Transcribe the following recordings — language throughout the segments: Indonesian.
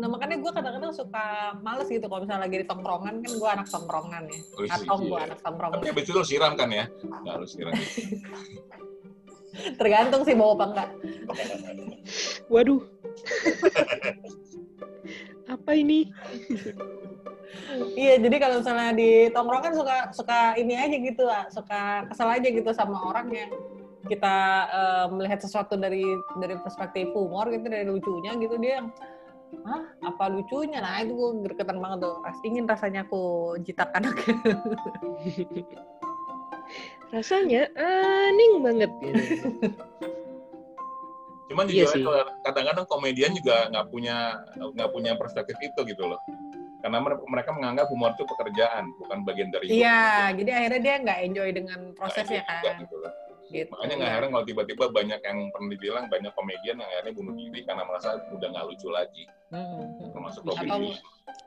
nah makanya gue kadang-kadang suka males gitu kalau misalnya lagi di tongkrongan kan gue anak tongkrongan ya Oh, iya, atau gue iya. anak tongkrongan Tapi habis itu lu siram kan ya? Nggak lu siram. tergantung sih bawa apa enggak Waduh. Apa ini? iya jadi kalau misalnya di tongkrongan suka suka ini aja gitu lah suka kesel aja gitu sama orang yang kita eh, melihat sesuatu dari dari perspektif humor gitu dari lucunya gitu dia yang Hah, apa lucunya? Nah, itu gue gregetan banget tuh. Ras, ingin rasanya aku jitak anaknya. Rasanya aning banget gitu. Cuman Iya juga kadang-kadang komedian juga nggak punya nggak punya perspektif itu gitu loh. Karena mere- mereka menganggap humor itu pekerjaan, bukan bagian dari hidup. Iya, jadi akhirnya dia nggak enjoy dengan prosesnya enjoy juga kan. gitu loh. Gitu. Makanya nggak heran kalau tiba-tiba banyak yang pernah dibilang banyak komedian yang akhirnya bunuh diri karena merasa udah nggak lucu lagi, Hmm. termasuk Atau komedi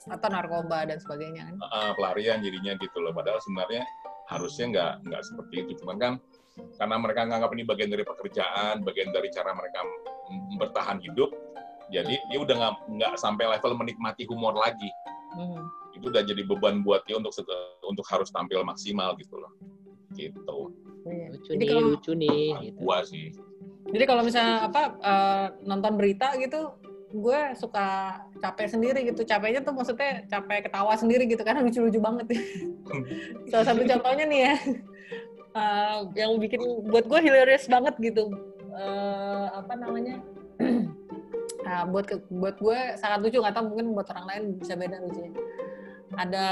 atau narkoba dan sebagainya kan. Ah, pelarian jadinya gitu loh. Padahal sebenarnya harusnya nggak nggak seperti itu. Cuman kan karena mereka nganggap ini bagian dari pekerjaan, bagian dari cara mereka bertahan hidup, jadi dia udah nggak nggak sampai level menikmati humor lagi. Hmm. Itu udah jadi beban buat dia untuk untuk harus tampil maksimal gitu loh. Gitu. Iya. Lucu Jadi nih, kalau lucu nih. Gitu. Gua sih. jadi kalau misalnya apa eh, nonton berita gitu, gue suka capek sendiri gitu. Capeknya tuh maksudnya capek ketawa sendiri gitu karena lucu-lucu banget. Salah satu contohnya nih ya, eh, yang bikin buat gue hilarious banget gitu. Eh, apa namanya? Nah, buat ke- buat gue sangat lucu nggak tahu mungkin buat orang lain bisa beda lucunya. Ada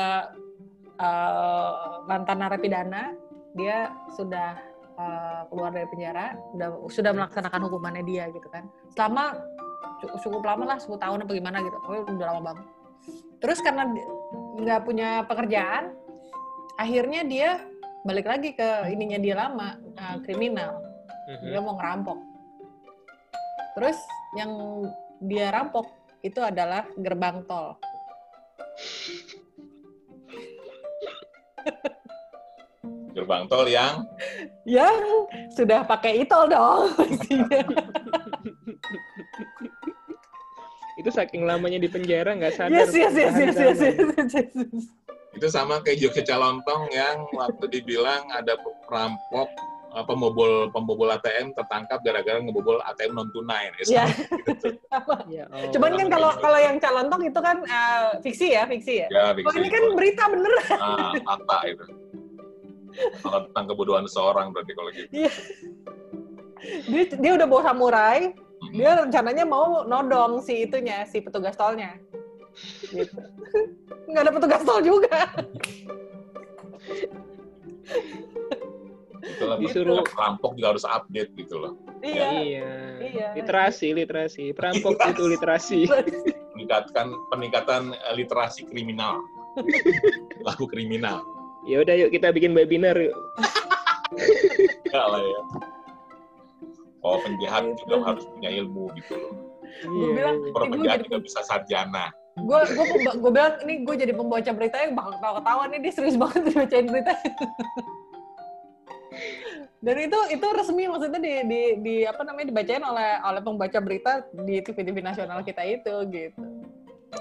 eh, mantan narapidana, dia sudah eh, keluar dari penjara, sudah sudah melaksanakan hukumannya dia gitu kan. Selama cu- cukup lama lah 10 tahun apa gimana gitu, pokoknya udah lama banget. Terus karena nggak punya pekerjaan, akhirnya dia balik lagi ke ininya dia lama, eh, kriminal Mhm. dia mau ngerampok. Terus yang dia rampok itu adalah gerbang tol. Gerbang tol yang Yang sudah pakai itol dong. pastinya. Itu saking lamanya di penjara nggak sadar. yes, yes, yes, yes, yes, yes, yes, yes. itu sama kayak Jogja Calontong yang waktu dibilang ada perampok apa pembobol pembobol ATM tertangkap gara-gara ngebobol ATM non tunai. Eh, Iya. sama Ya Allah. Cuman kan kalau kalau yang calon tong itu kan eh, fiksi ya, fiksi ya. Ya, Oh ini kan berita bener. ah, fakta itu. Kalau tentang kebodohan seorang berarti kalau gitu. Dia, dia udah bawa samurai, Mm-mm. dia rencananya mau nodong si itunya, si petugas tolnya. Gitu. Nggak ada petugas tol juga. Itulah Disuruh- perampok juga harus update gitu loh. Iya. Iya. Iya. Literasi, literasi. Perampok itu literasi. Meningkatkan peningkatan eh, literasi kriminal. Laku kriminal. Ya udah yuk kita bikin webinar yuk. Enggak lah ya. Oh, penjahat juga harus punya ilmu gitu loh. Gue Iya, bilang, iya. Ini penjahat juga bisa sarjana. gue gue gue bilang ini gue jadi pembaca berita yang bakal ketawa ketawa nih dia serius banget bacain berita dan itu itu resmi maksudnya di, di, di apa namanya dibacain oleh oleh pembaca berita di TV TV nasional kita itu gitu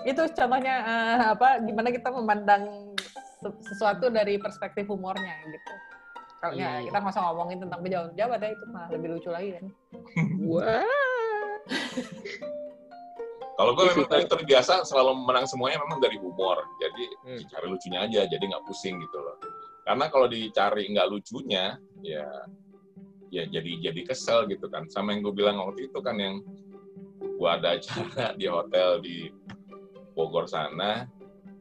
itu contohnya eh, apa gimana kita memandang sesuatu dari perspektif humornya gitu kalau Iya, iya. kita nggak usah ngomongin tentang pejabat-pejabat ya itu mah lebih lucu lagi kan Wah. Kalau gue memang dari terbiasa selalu menang semuanya memang dari humor. Jadi Hmm. dicari lucunya aja, jadi nggak pusing gitu loh. Karena kalau dicari nggak lucunya, ya ya jadi jadi kesel gitu kan. Sama yang gue bilang waktu itu kan yang gue ada acara di hotel di Bogor sana,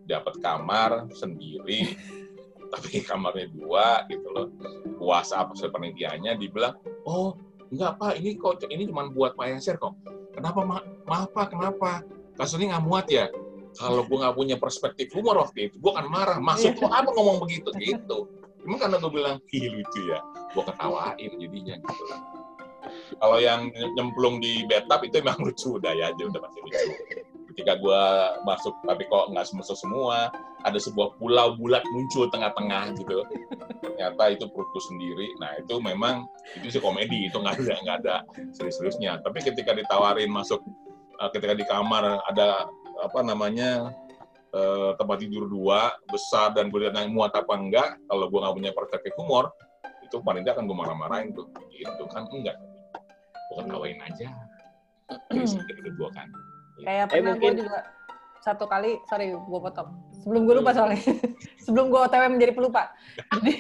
dapat kamar sendiri, tapi kamarnya dua gitu loh. Puasa apa sepenitiannya dibilang, oh enggak pak, ini kok ini cuma buat Pak Yaser kok. Kenapa ma maaf pak, kenapa? Kasusnya nggak muat ya? Kalau gue nggak punya perspektif humor waktu itu, gue akan marah. Maksud lo apa ngomong begitu? Gitu. Cuma karena gue bilang, ih lucu ya, gue ketawain jadinya gitu. Kalau yang nyemplung di bathtub itu emang lucu, udah ya aja, udah pasti lucu. Ketika gue masuk, tapi kok nggak semua semua, ada sebuah pulau bulat muncul tengah-tengah gitu. Ternyata itu perutku sendiri. Nah itu memang itu sih komedi, itu nggak ada nggak ada serius-seriusnya. Tapi ketika ditawarin masuk, eh, ketika di kamar ada apa namanya eh, tempat tidur dua besar dan gue lihat yang muat apa enggak kalau gue nggak punya perspektif humor itu paling tidak akan gue marah-marahin tuh gitu kan enggak gue ketawain aja Jadi segitu dua kan Kayak Eh, pernah gue mungkin- juga satu kali, sorry gue potong. Sebelum gue lupa soalnya, sebelum gue otw menjadi pelupa. Jadi,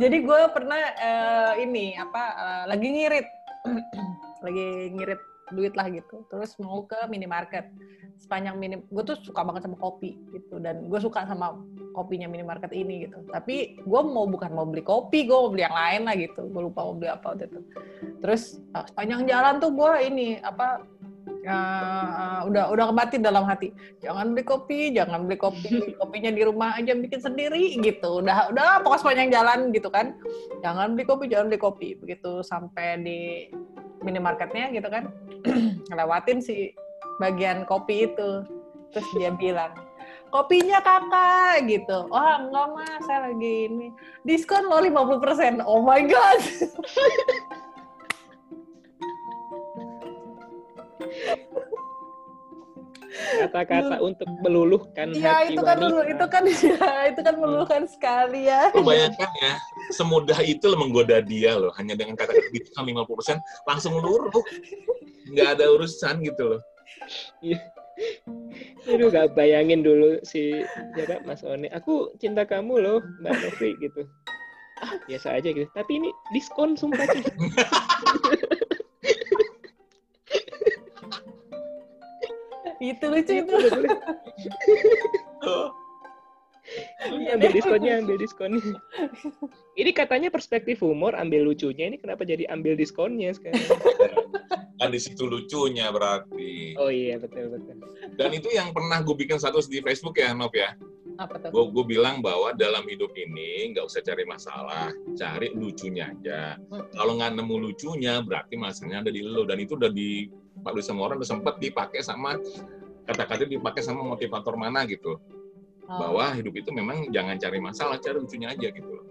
jadi gue pernah eh, ini apa eh, lagi ngirit, lagi ngirit duit lah gitu. Terus mau ke minimarket. Sepanjang mini, gue tuh suka banget sama kopi gitu dan gue suka sama kopinya minimarket ini gitu. Tapi gue mau bukan mau beli kopi, gue mau beli yang lain lah gitu. Gue lupa mau beli apa waktu itu. Terus uh, sepanjang jalan tuh gue ini apa uh, udah udah kebatin dalam hati jangan beli kopi jangan beli kopi kopinya di rumah aja bikin sendiri gitu udah udah pokoknya sepanjang jalan gitu kan jangan beli kopi jangan beli kopi begitu sampai di minimarketnya gitu kan. Ngelewatin si bagian kopi itu. Terus dia bilang kopinya kakak gitu. Wah enggak mas saya lagi ini. Diskon lo 50% oh my god Kata-kata untuk meluluhkan Iya hati itu kan wanita. dulu itu kan ya itu kan meluluhkan sekali ya. Lo bayangkan ya, semudah itu lo menggoda dia loh, hanya dengan kata-kata diskon 50% langsung luruh. Nggak ada urusan gitu loh. Aduh, gak bayangin dulu si Jara Mas One. Aku cinta kamu loh, Mbak Novi gitu. Ah, biasa aja gitu. Tapi ini diskon sumpah. Itu lucu itu. Iya ambil deh. diskonnya, ambil diskonnya. Ini katanya perspektif humor, ambil lucunya. Ini kenapa jadi ambil diskonnya sekarang? Kan di situ lucunya berarti. Oh iya, betul betul. Dan itu yang pernah gue bikin status di Facebook ya, Nov ya. Apa tuh? Gue gue bilang bahwa dalam hidup ini nggak usah cari masalah, cari lucunya aja. Kalau nggak nemu lucunya, berarti masalahnya ada di lo. Dan itu udah dipakai sama orang, udah sempat dipakai sama kata-kata dipakai sama motivator mana gitu. Oh, Bahwa hidup itu memang jangan cari masalah, cari lucunya aja gitu loh.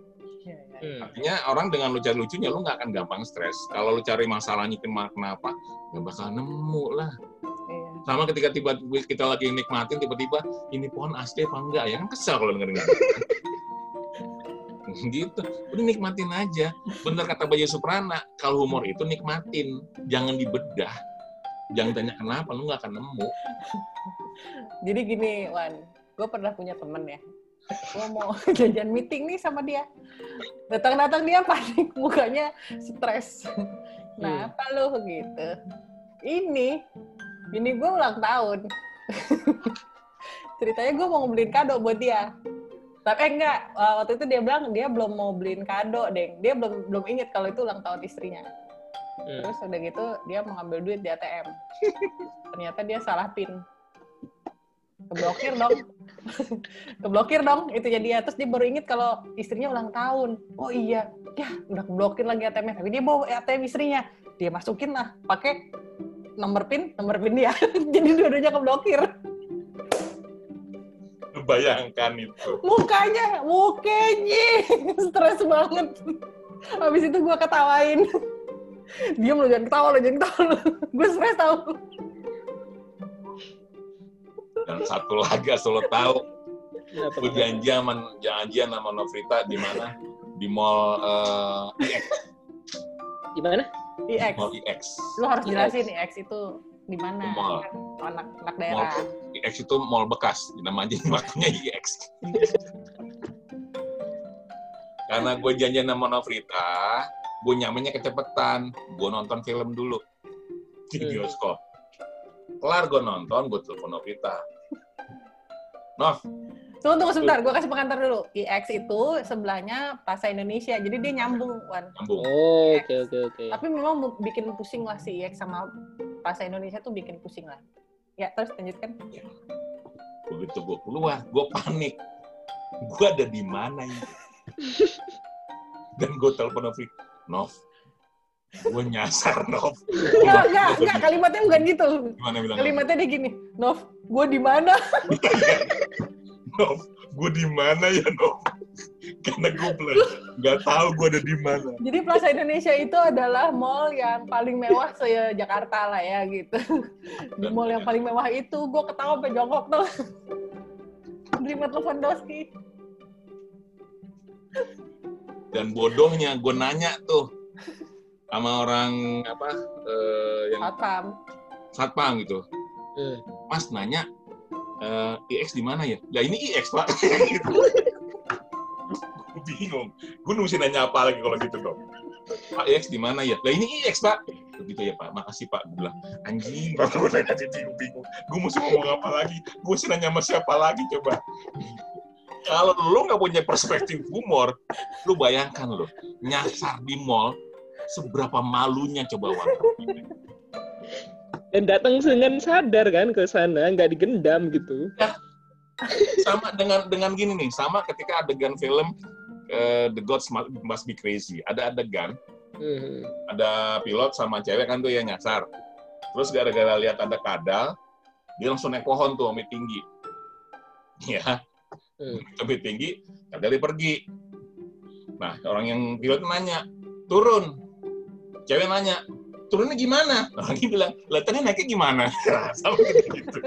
iya, iya. Hmm. Artinya orang dengan lu cari lucunya, lu nggak akan gampang stres. Kalau lu cari masalahnya kenapa, nggak bakal nemu lah. Iya. Sama ketika tiba kita lagi nikmatin, tiba-tiba ini pohon asli apa enggak ya kan kesel kalau dengerin gitu udah nikmatin aja bener kata Bayu Suprana kalau humor itu nikmatin jangan dibedah jangan tanya kenapa lu nggak akan nemu Jadi gini, Wan, gue pernah punya temen ya. Gue mau jajan meeting nih sama dia. Datang-datang dia panik, mukanya stres. Nah, apa lu gitu? Ini, ini gue ulang tahun. Ceritanya gue mau beliin kado buat dia. Tapi eh, enggak, waktu itu dia bilang dia belum mau beliin kado, deng. Dia belum belum inget kalau itu ulang tahun istrinya. Hmm. Terus udah gitu dia mau ngambil duit di ATM. Ternyata dia salah pin. Keblokir dong. keblokir dong itu jadi dia. Terus dia baru inget kalau istrinya ulang tahun. Oh iya, ya udah keblokir lagi ATM-nya. Tapi dia bawa ATM istrinya. Dia masukin lah pakai nomor pin, nomor pin dia. jadi dua-duanya keblokir. bayangkan itu Mukanya, mukanya stres banget. Habis itu gua ketawain. Dia lo jangan ketawa lo jangan ketawa lo. Gue stres tau. dan satu lagi asal lo tahu Kenapa? gue janji sama janjian sama Novita di mana di mall eh, IX Gimana? IX. mall IX Lo harus jelasin IX itu di mana. Mall. Kan Anak anak mall daerah. IX itu mall bekas nama aja makanya IX karena gue janjian sama Novrita gue nyamannya kecepatan gue nonton film dulu. Di Hmm. bioskop. Kelar gue nonton gue telepon Novrita Nov. Tunggu tunggu sebentar, gue kasih pengantar dulu. IX itu sebelahnya Plaza Indonesia, jadi dia nyambung, Wan. nyambung. Oh, oke oke oke. Tapi memang bikin pusing lah si IX sama Plaza Indonesia tuh bikin pusing lah. Ya terus lanjutkan. begitu gue keluar gue panik. Gue ada di mana ini? Dan gue telepon Novi Nov gue nyasar Nov Enggak, enggak, enggak, kalimatnya bukan gitu. gimana bilang Kalimatnya dia gini, Nov, gue di mana? Nov gue di mana ya Nov karena gue belum nggak tahu gue ada di mana. Jadi Plaza Indonesia itu adalah mall yang paling mewah se Jakarta lah ya gitu. Di mall yang paling mewah itu gue ketawa sampai jongkok tuh. Terima telepon Doski. Dan bodohnya gue nanya tuh sama orang apa eh, yang Satpam. satpam gitu. Hmm. Mas nanya eh, IX di mana ya? Lah ini IX pak. gitu. gue bingung. Gue mesti nanya apa lagi kalau gitu dong. Pak IX di mana ya? Lah ini IX pak. Begitu ya pak. Makasih pak. Gue bilang anjing. Baru gue nanya bingung bingung. Gue mesti ngomong apa lagi? Gue mesti nanya sama siapa lagi coba? Kalau lo nggak punya perspektif humor, lu bayangkan lo nyasar di mall seberapa malunya coba Wan. Dan datang dengan sadar kan ke sana, nggak digendam gitu. sama dengan dengan gini nih sama ketika adegan film eh, The Gods Must Be Crazy ada adegan Hmm. ada pilot sama cewek kan tuh yang nyasar terus gara-gara lihat ada kadal dia langsung naik pohon tuh amit tinggi ya Hmm. amit tinggi kadalnya pergi. Nah orang yang pilot nanya turun. Cewek nanya turunnya gimana? Orang ini bilang tadi naiknya gimana? Sama gitu.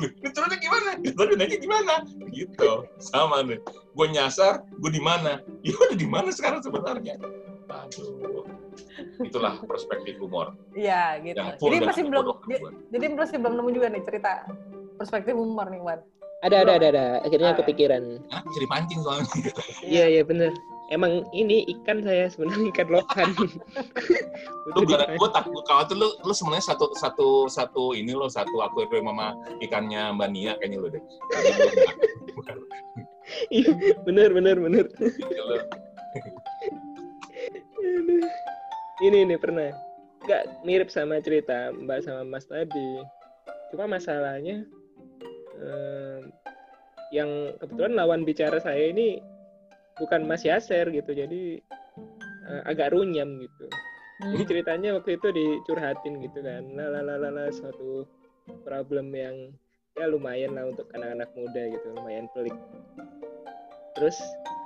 Ini turunnya gimana? Tadi naiknya gimana? Gitu. Sama nih. Gue nyasar gue di mana? Ya udah di mana sekarang sebenarnya? Aduh itulah perspektif humor. Iya gitu. Jadi masih belum jadi masih belum nemu juga nih cerita perspektif humor nih Wan. Ada, ada, ada, ada. Akhirnya Ah, kepikiran. Hah, bisa dipancing soalnya Iya, iya bener. Emang ini ikan saya sebenarnya ikan lokan. lu gara gue takut kalau tuh lu lu sebenarnya satu satu satu ini lo satu akuarium sama ikannya mbak Nia kayaknya lu deh Iya, bener, bener, bener. Lo. Ini ini pernah. Nggak mirip sama cerita Mbak sama Mas tadi. Cuma masalahnya em, yang kebetulan lawan bicara saya ini bukan Mas Yaser gitu. Jadi eh, agak runyam gitu. Jadi ceritanya waktu itu dicurhatin gitu kan. Lalalala suatu problem yang ya lumayan lah untuk anak-anak muda gitu, lumayan pelik. Terus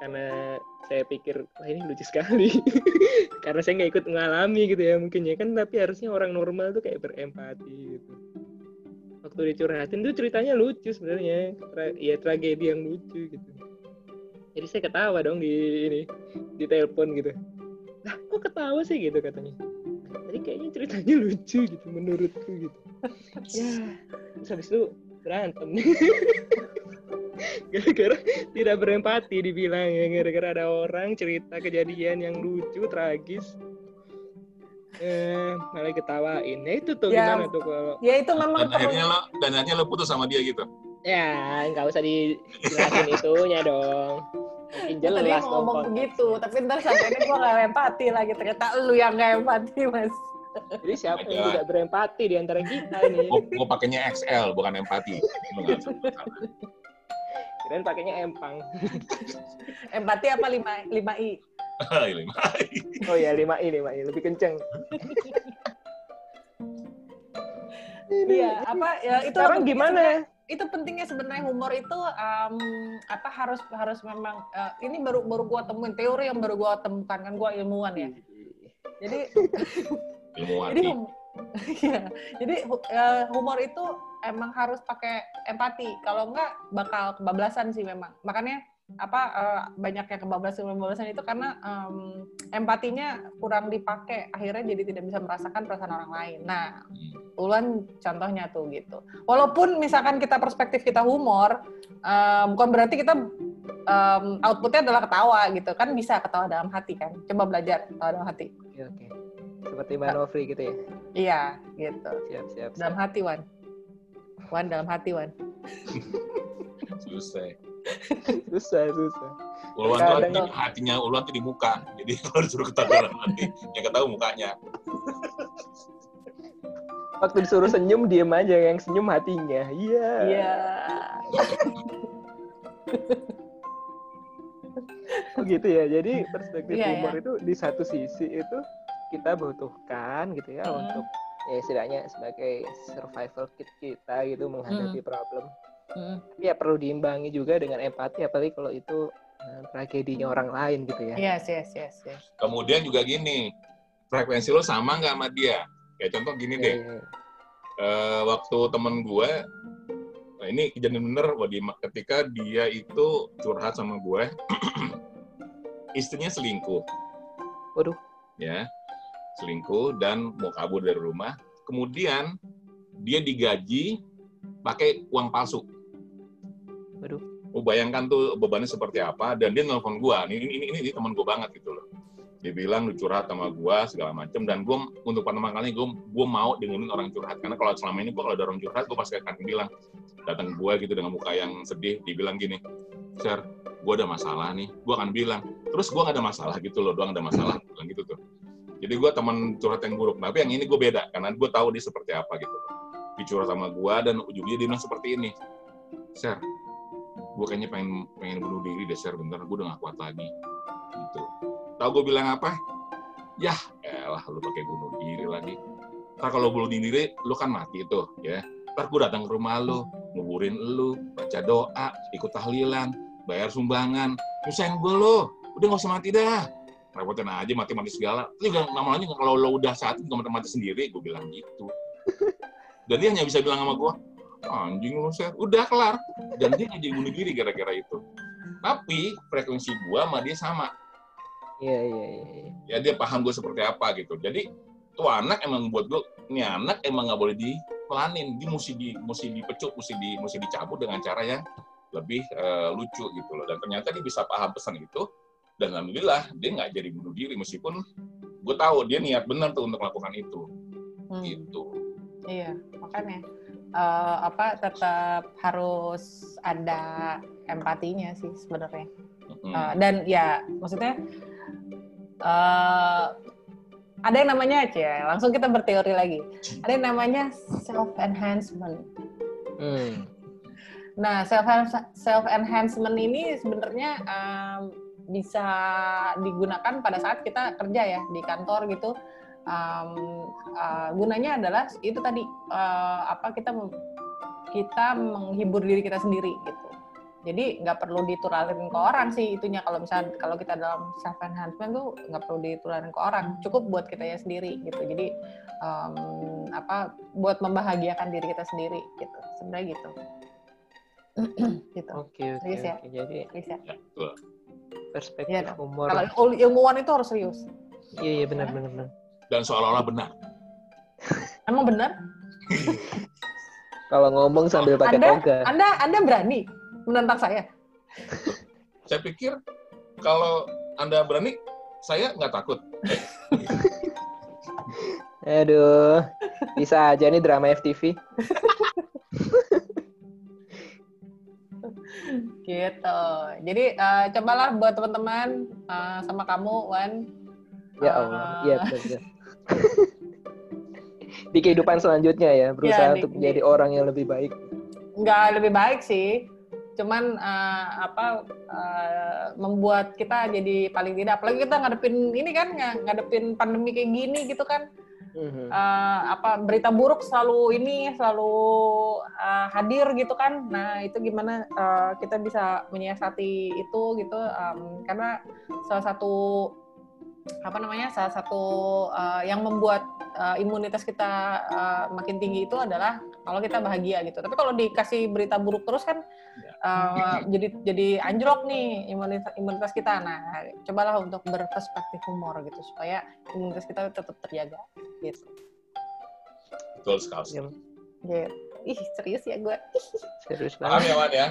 karena saya pikir wah ini lucu sekali karena saya nggak ikut mengalami gitu ya mungkin ya kan tapi harusnya orang normal tuh kayak berempati gitu waktu dicurhatin tuh ceritanya lucu sebenarnya. Tra- ya tragedi yang lucu gitu. Jadi saya ketawa dong di ini di telepon gitu. Lah kok ketawa sih gitu katanya. Tadi kayaknya ceritanya lucu gitu menurutku gitu. Ya terus habis itu berantem. Gara-gara tidak berempati dibilang ya gara-gara ada orang cerita kejadian yang lucu tragis eh malah ketawain ya itu tuh Ya. gimana tuh kalau Ya itu memang dan akhirnya lo dan akhirnya lo putus sama dia gitu? Ya nggak usah dijelasin itunya dong. Makin tadi jelas mau dong ngomong begitu, tapi ntar sampainya gue gak empati lagi. Ternyata lu yang gak empati, Mas. jadi siapa Oh yang God. tidak berempati di antara kita ini? Gue gue pakainya XL bukan empati. Kirain pakainya empang. Empati apa 5 5 i? Ini mah. oh ya 5 i 5 i lebih kenceng Iya, apa ya itu sekarang gimana Itu pentingnya sebenarnya humor itu em, apa harus harus memang eh, ini baru baru gua temuin teori yang baru gua temukan kan gua ilmuwan ya. Jadi ilmu jadi hum- Iya, jadi eh, humor itu emang harus pakai empati. Kalau enggak bakal kebablasan sih memang. Makanya apa eh, banyak yang kebablasan kebablasan itu karena em, empatinya kurang dipakai. Akhirnya jadi tidak bisa merasakan perasaan orang lain. Nah, Ulan contohnya tuh gitu. Walaupun misalkan kita perspektif kita humor, eh, bukan berarti kita em, outputnya adalah ketawa gitu kan bisa ketawa dalam hati kan. Coba belajar ketawa dalam hati. oke oke seperti Mbak Novri gitu ya Iya, gitu. siap siap, siap. dalam hati Wan Wan dalam hati Wan susah susah susah. Uluan tuh hatinya, hatinya Uluan tuh di muka. Jadi kalau disuruh ketawa dalam hati yang ketahui mukanya. Waktu disuruh senyum diem aja. Yang senyum hatinya. Iya. Iya. Gitu ya. Jadi perspektif Iya, humor itu di satu sisi itu kita butuhkan gitu ya Hmm. untuk ya istilahnya sebagai survival kit kita gitu menghadapi Hmm. problem Mm. Tapi ya perlu diimbangi juga dengan empati, apalagi kalau itu eh, tragedinya orang lain gitu ya. Yes, yes, yes, yes. Kemudian juga gini, frekuensi lo sama nggak sama dia? Kayak contoh gini Iya, deh, iya. eh, waktu temen gue, nah ini kejadian bener, Wadi, ketika dia itu curhat sama gue, istrinya selingkuh. Waduh. Ya, selingkuh dan mau kabur dari rumah. Kemudian dia digaji pakai uang palsu. Waduh. Lu bayangkan tuh bebannya seperti apa dan dia nelfon gua. Ini ini ini, ini teman gua banget gitu loh. Dia bilang curhat sama gua segala macam dan gua untuk pertama kali gua gua mau dengerin orang curhat karena kalau selama ini gua kalau ada orang curhat gua pasti akan bilang datang gua gitu dengan muka yang sedih dibilang gini, "Sir, gua ada masalah nih." Gua akan bilang, "Terus gua nggak ada masalah gitu loh, doang ada masalah." Bilang gitu tuh. Jadi gua teman curhat yang buruk, tapi yang ini gua beda karena gua tahu dia seperti apa gitu. Dicurhat sama gua dan ujungnya dia bilang seperti ini, "Sir, gue kayaknya pengen pengen bunuh diri deh share bentar gue udah gak kuat lagi. Gitu. Tahu gue bilang apa? Ya elah lu pakai bunuh diri lagi. Ntar kalau bunuh diri lu kan mati tuh ya. Ntar gue datang ke rumah lu nguburin lu baca doa ikut tahlilan bayar sumbangan. Nyusahin gue lo udah gak usah mati dah. Repotin aja mati-mati segala. Tapi juga lama-lama kalau lo udah saat itu gak mati sendiri gue bilang gitu. Dan dia hanya bisa bilang sama gue anjing lu share udah kelar. Dan dia jadi bunuh diri gara-gara itu. Tapi frekuensi gua sama dia sama. Iya, iya, iya. iya. ya dia paham gue seperti apa gitu. Jadi tuh anak emang buat gue ini anak emang nggak boleh dipelanin. Dia mesti di mesti dipecut mesti di mesti dicabut dengan cara yang lebih eh, lucu gitu loh. Dan ternyata dia bisa paham pesan itu. Dan alhamdulillah dia nggak jadi bunuh diri meskipun gue tahu dia niat benar tuh untuk melakukan itu. Hmm. gitu. Iya, makanya eh, apa tetap harus ada empatinya sih sebenarnya. Eh, dan ya maksudnya eh ada yang namanya aja, langsung kita berteori lagi. Ada yang namanya self enhancement. Hmm. Nah, self self enhancement ini sebenarnya em, bisa digunakan pada saat kita kerja ya di kantor gitu. Em, eh, gunanya adalah itu tadi eh, apa kita kita menghibur diri kita sendiri gitu. Jadi nggak perlu ditularin ke orang sih itunya kalau misalnya kalau kita dalam self enhancement tuh nggak perlu ditularin ke orang, cukup buat kita ya sendiri gitu. Jadi em, apa buat membahagiakan diri kita sendiri gitu. Sebenarnya gitu. gitu. Oke, oke, Serius ya? oke. Jadi ya, betul. perspektif Iya dong. humor. Kalau il- ilmuwan itu harus serius. Iya, iya benar benar benar. Dan seolah-olah benar Emang benar? Kalau ngomong sambil pakai Anda, toga. Anda, Anda berani menentang saya? saya pikir kalau anda berani saya nggak takut Aduh, bisa aja nih drama FTV. Gitu. Jadi eh, cobalah buat teman-teman eh, sama kamu, Wan. Ya Allah, iya betul. betul. Di kehidupan selanjutnya ya, berusaha di- untuk di- menjadi orang yang lebih baik. nggak lebih baik sih. Cuman eh, apa eh, membuat kita jadi paling tidak, apalagi kita ngadepin ini kan, ng- ngadepin pandemi kayak gini gitu kan. Eh, apa berita buruk selalu ini selalu eh, hadir gitu kan nah itu gimana eh, kita bisa menyiasati itu gitu em, karena salah satu apa namanya salah satu eh, yang membuat eh, imunitas kita eh, makin tinggi itu adalah kalau kita bahagia gitu tapi kalau dikasih berita buruk terus kan eh, jadi jadi anjlok nih imunitas imunitas kita nah cobalah untuk berperspektif humor gitu supaya imunitas kita tetap terjaga gitu betul sekali Ya, Gitu. Ih, serius ya gue. serius paham banget. ya Wan ya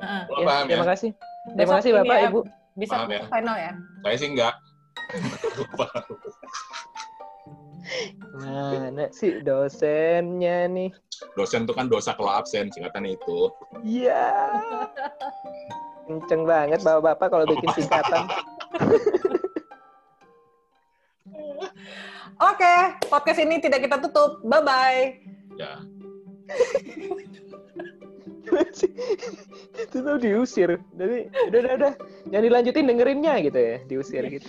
Ya, paham ya terima kasih. Terima kasih Bapak, ya, Ibu. Bisa Paham ya? final ya. saya sih enggak Mana sih dosennya nih? dosen tuh kan dosa kalau absen singkatannya itu Iya. Kenceng banget bapak-bapak kalau bikin singkatan. Oke, podcast ini tidak kita tutup. Bye-bye. ya itu tuh diusir. Jadi udah udah udah. Jangan dilanjutin dengerinnya gitu ya, diusir gitu.